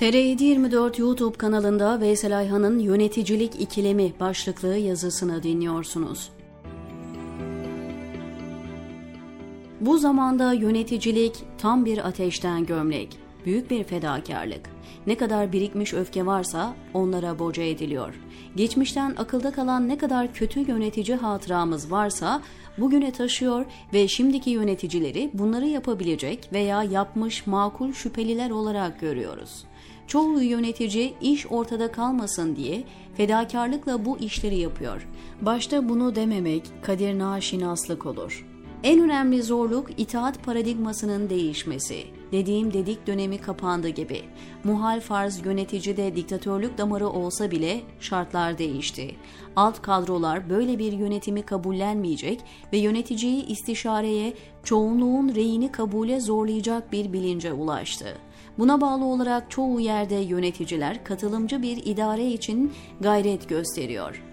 TR724 YouTube kanalında Veysel Ayhan'ın Yöneticilik İkilemi başlıklı yazısını dinliyorsunuz. Bu zamanda yöneticilik tam bir ateşten gömlek, büyük bir fedakarlık. Ne kadar birikmiş öfke varsa onlara boca ediliyor. Geçmişten akılda kalan ne kadar kötü yönetici hatıramız varsa bugüne taşıyor ve şimdiki yöneticileri bunları yapabilecek veya yapmış makul şüpheliler olarak görüyoruz. Çoğu yönetici iş ortada kalmasın diye fedakarlıkla bu işleri yapıyor. Başta bunu dememek kadir naşinaslık olur. En önemli zorluk itaat paradigmasının değişmesi. Dediğim dedik dönemi kapandı gibi. Muhal farz yöneticide diktatörlük damarı olsa bile şartlar değişti. Alt kadrolar böyle bir yönetimi kabullenmeyecek ve yöneticiyi istişareye, çoğunluğun reyini kabule zorlayacak bir bilince ulaştı. Buna bağlı olarak çoğu yerde yöneticiler katılımcı bir idare için gayret gösteriyor.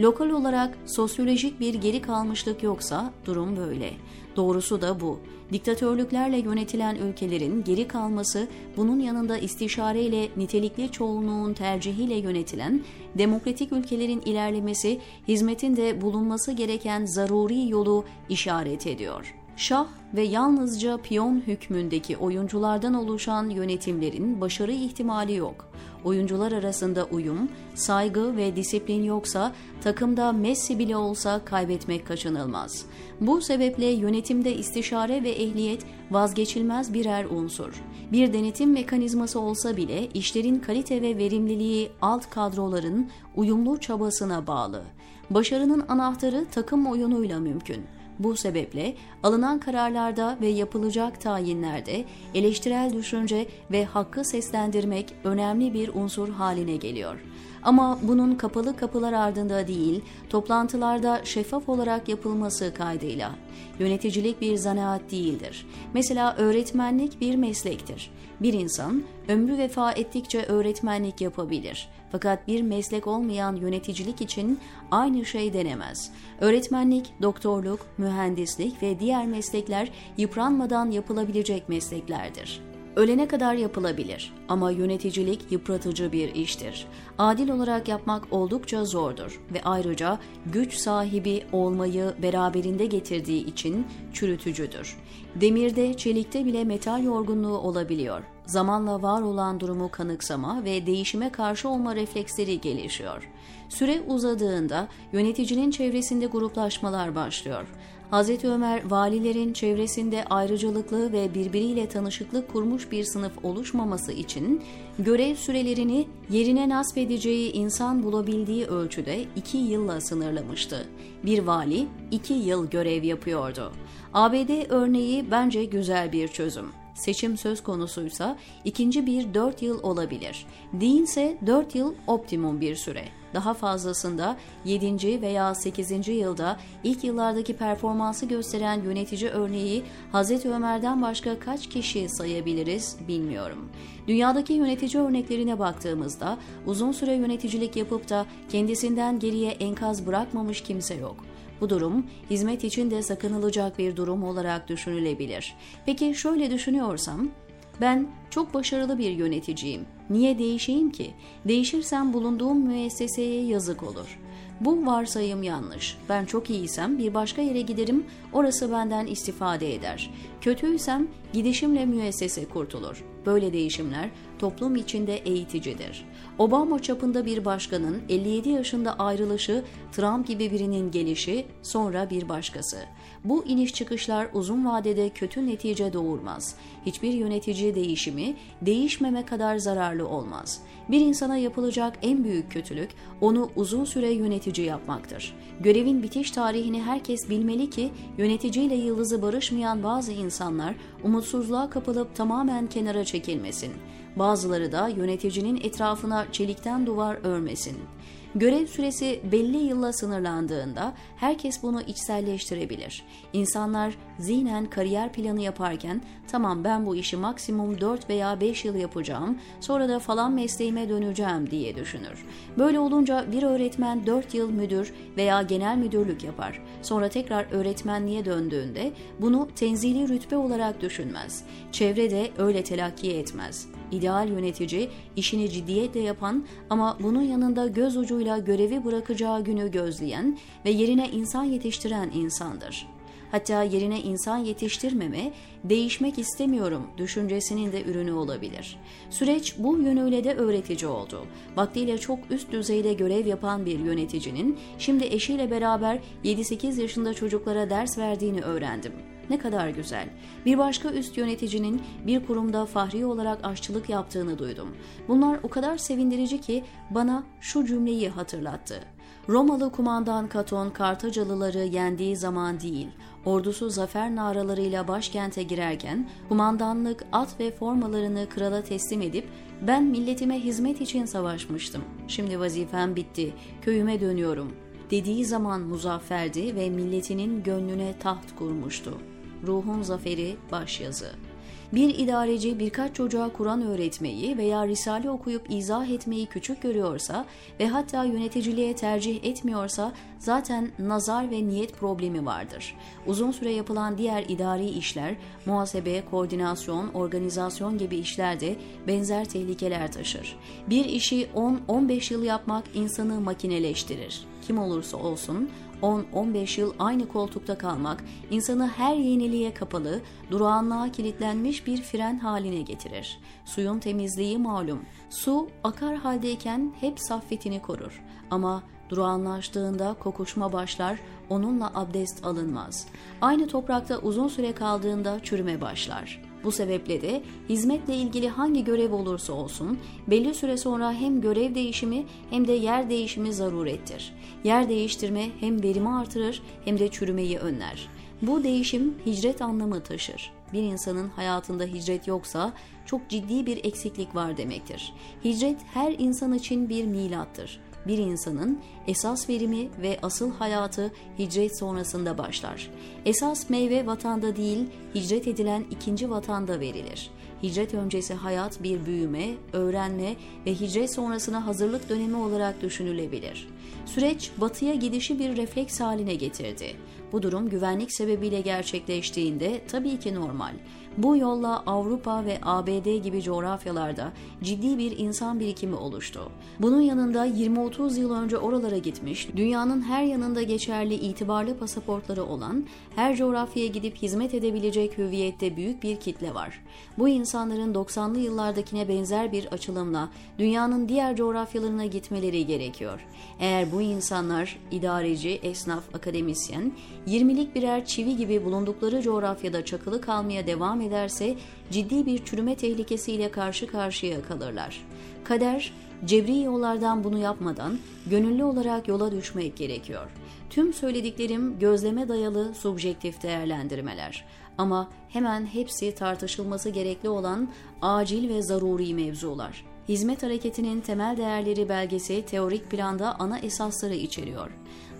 Lokal olarak sosyolojik bir geri kalmışlık yoksa durum böyle. Doğrusu da bu. Diktatörlüklerle yönetilen ülkelerin geri kalması bunun yanında istişareyle nitelikli çoğunluğun tercihiyle yönetilen demokratik ülkelerin ilerlemesi hizmetin de bulunması gereken zaruri yolu işaret ediyor. Şah ve yalnızca piyon hükmündeki oyunculardan oluşan yönetimlerin başarı ihtimali yok. Oyuncular arasında uyum, saygı ve disiplin yoksa takımda Messi bile olsa kaybetmek kaçınılmaz. Bu sebeple yönetimde istişare ve ehliyet vazgeçilmez birer unsur. Bir denetim mekanizması olsa bile işlerin kalite ve verimliliği alt kadroların uyumlu çabasına bağlı. Başarının anahtarı takım oyunuyla mümkün. Bu sebeple alınan kararlarda ve yapılacak tayinlerde eleştirel düşünce ve hakkı seslendirmek önemli bir unsur haline geliyor. Ama bunun kapalı kapılar ardında değil, toplantılarda şeffaf olarak yapılması kaydıyla. Yöneticilik bir zanaat değildir. Mesela öğretmenlik bir meslektir. Bir insan ömrü vefa ettikçe öğretmenlik yapabilir. Fakat bir meslek olmayan yöneticilik için aynı şey denemez. Öğretmenlik, doktorluk, mühendislik ve diğer meslekler yıpranmadan yapılabilecek mesleklerdir. Ölene kadar yapılabilir ama yöneticilik yıpratıcı bir iştir. Adil olarak yapmak oldukça zordur ve ayrıca güç sahibi olmayı beraberinde getirdiği için çürütücüdür. Demirde, çelikte bile metal yorgunluğu olabiliyor. Zamanla var olan durumu kanıksama ve değişime karşı olma refleksleri gelişiyor. Süre uzadığında yöneticinin çevresinde gruplaşmalar başlıyor. Hz. Ömer valilerin çevresinde ayrıcalıklı ve birbiriyle tanışıklık kurmuş bir sınıf oluşmaması için görev sürelerini yerine nasbedeceği insan bulabildiği ölçüde iki yılla sınırlamıştı. Bir vali iki yıl görev yapıyordu. ABD örneği bence güzel bir çözüm seçim söz konusuysa ikinci bir 4 yıl olabilir. Değilse 4 yıl optimum bir süre. Daha fazlasında 7. veya 8. yılda ilk yıllardaki performansı gösteren yönetici örneği Hz. Ömer'den başka kaç kişi sayabiliriz bilmiyorum. Dünyadaki yönetici örneklerine baktığımızda uzun süre yöneticilik yapıp da kendisinden geriye enkaz bırakmamış kimse yok. Bu durum hizmet için de sakınılacak bir durum olarak düşünülebilir. Peki şöyle düşünüyorsam, ben çok başarılı bir yöneticiyim. Niye değişeyim ki? Değişirsem bulunduğum müesseseye yazık olur. Bu varsayım yanlış. Ben çok iyiysem bir başka yere giderim, orası benden istifade eder. Kötüysem gidişimle müessese kurtulur. Böyle değişimler toplum içinde eğiticidir. Obama çapında bir başkanın 57 yaşında ayrılışı, Trump gibi birinin gelişi, sonra bir başkası. Bu iniş çıkışlar uzun vadede kötü netice doğurmaz. Hiçbir yönetici değişimi değişmeme kadar zararlı olmaz. Bir insana yapılacak en büyük kötülük onu uzun süre yönetici yapmaktır. Görevin bitiş tarihini herkes bilmeli ki yöneticiyle yıldızı barışmayan bazı insanlar umutsuzluğa kapılıp tamamen kenara çekilmesin. Bazıları da yöneticinin etrafına çelikten duvar örmesin. Görev süresi belli yılla sınırlandığında herkes bunu içselleştirebilir. İnsanlar zihnen kariyer planı yaparken tamam ben bu işi maksimum 4 veya 5 yıl yapacağım sonra da falan mesleğime döneceğim diye düşünür. Böyle olunca bir öğretmen 4 yıl müdür veya genel müdürlük yapar. Sonra tekrar öğretmenliğe döndüğünde bunu tenzili rütbe olarak düşünmez. Çevre de öyle telakki etmez. ideal yönetici, işini ciddiyetle yapan ama bunun yanında göz ucuyla görevi bırakacağı günü gözleyen ve yerine insan yetiştiren insandır. Hatta yerine insan yetiştirmeme, değişmek istemiyorum düşüncesinin de ürünü olabilir. Süreç bu yönüyle de öğretici oldu. Vaktiyle çok üst düzeyde görev yapan bir yöneticinin şimdi eşiyle beraber 7-8 yaşında çocuklara ders verdiğini öğrendim. Ne kadar güzel. Bir başka üst yöneticinin bir kurumda fahri olarak aşçılık yaptığını duydum. Bunlar o kadar sevindirici ki bana şu cümleyi hatırlattı. Romalı kumandan Katon Kartacalıları yendiği zaman değil, ordusu zafer naralarıyla başkente girerken kumandanlık at ve formalarını krala teslim edip ben milletime hizmet için savaşmıştım. Şimdi vazifem bitti, köyüme dönüyorum dediği zaman muzafferdi ve milletinin gönlüne taht kurmuştu. Ruhun Zaferi başyazı. Bir idareci birkaç çocuğa Kur'an öğretmeyi veya Risale okuyup izah etmeyi küçük görüyorsa ve hatta yöneticiliğe tercih etmiyorsa zaten nazar ve niyet problemi vardır. Uzun süre yapılan diğer idari işler, muhasebe, koordinasyon, organizasyon gibi işlerde benzer tehlikeler taşır. Bir işi 10-15 yıl yapmak insanı makineleştirir. Kim olursa olsun 10-15 yıl aynı koltukta kalmak insanı her yeniliğe kapalı, durağanlığa kilitlenmiş bir fren haline getirir. Suyun temizliği malum. Su akar haldeyken hep saffetini korur ama durağanlaştığında kokuşma başlar, onunla abdest alınmaz. Aynı toprakta uzun süre kaldığında çürüme başlar. Bu sebeple de hizmetle ilgili hangi görev olursa olsun belli süre sonra hem görev değişimi hem de yer değişimi zarurettir. Yer değiştirme hem verimi artırır hem de çürümeyi önler. Bu değişim hicret anlamı taşır. Bir insanın hayatında hicret yoksa çok ciddi bir eksiklik var demektir. Hicret her insan için bir milattır bir insanın esas verimi ve asıl hayatı hicret sonrasında başlar. Esas meyve vatanda değil, hicret edilen ikinci vatanda verilir. Hicret öncesi hayat bir büyüme, öğrenme ve hicret sonrasına hazırlık dönemi olarak düşünülebilir. Süreç batıya gidişi bir refleks haline getirdi. Bu durum güvenlik sebebiyle gerçekleştiğinde tabii ki normal. Bu yolla Avrupa ve ABD gibi coğrafyalarda ciddi bir insan birikimi oluştu. Bunun yanında 20-30 yıl önce oralara gitmiş, dünyanın her yanında geçerli itibarlı pasaportları olan, her coğrafyaya gidip hizmet edebilecek hüviyette büyük bir kitle var. Bu insanların 90'lı yıllardakine benzer bir açılımla dünyanın diğer coğrafyalarına gitmeleri gerekiyor. Eğer bu insanlar idareci, esnaf, akademisyen, 20'lik birer çivi gibi bulundukları coğrafyada çakılı kalmaya devam ederse ciddi bir çürüme tehlikesiyle karşı karşıya kalırlar. Kader, cebri yollardan bunu yapmadan gönüllü olarak yola düşmek gerekiyor. Tüm söylediklerim gözleme dayalı subjektif değerlendirmeler ama hemen hepsi tartışılması gerekli olan acil ve zaruri mevzular. Hizmet Hareketi'nin temel değerleri belgesi teorik planda ana esasları içeriyor.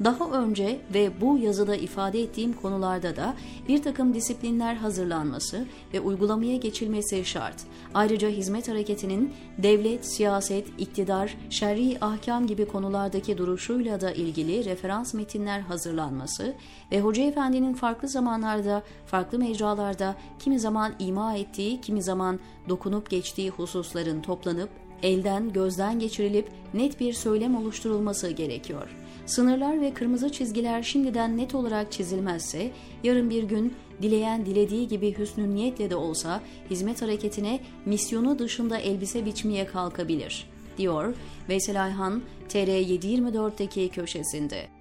Daha önce ve bu yazıda ifade ettiğim konularda da bir takım disiplinler hazırlanması ve uygulamaya geçilmesi şart. Ayrıca hizmet hareketinin devlet, siyaset, iktidar, şer'i ahkam gibi konulardaki duruşuyla da ilgili referans metinler hazırlanması ve Hoca Efendi'nin farklı zamanlarda, farklı mecralarda kimi zaman ima ettiği, kimi zaman dokunup geçtiği hususların toplanıp elden gözden geçirilip net bir söylem oluşturulması gerekiyor. Sınırlar ve kırmızı çizgiler şimdiden net olarak çizilmezse yarın bir gün dileyen dilediği gibi hüsnü niyetle de olsa hizmet hareketine misyonu dışında elbise biçmeye kalkabilir, diyor Veysel Ayhan TR724'deki köşesinde.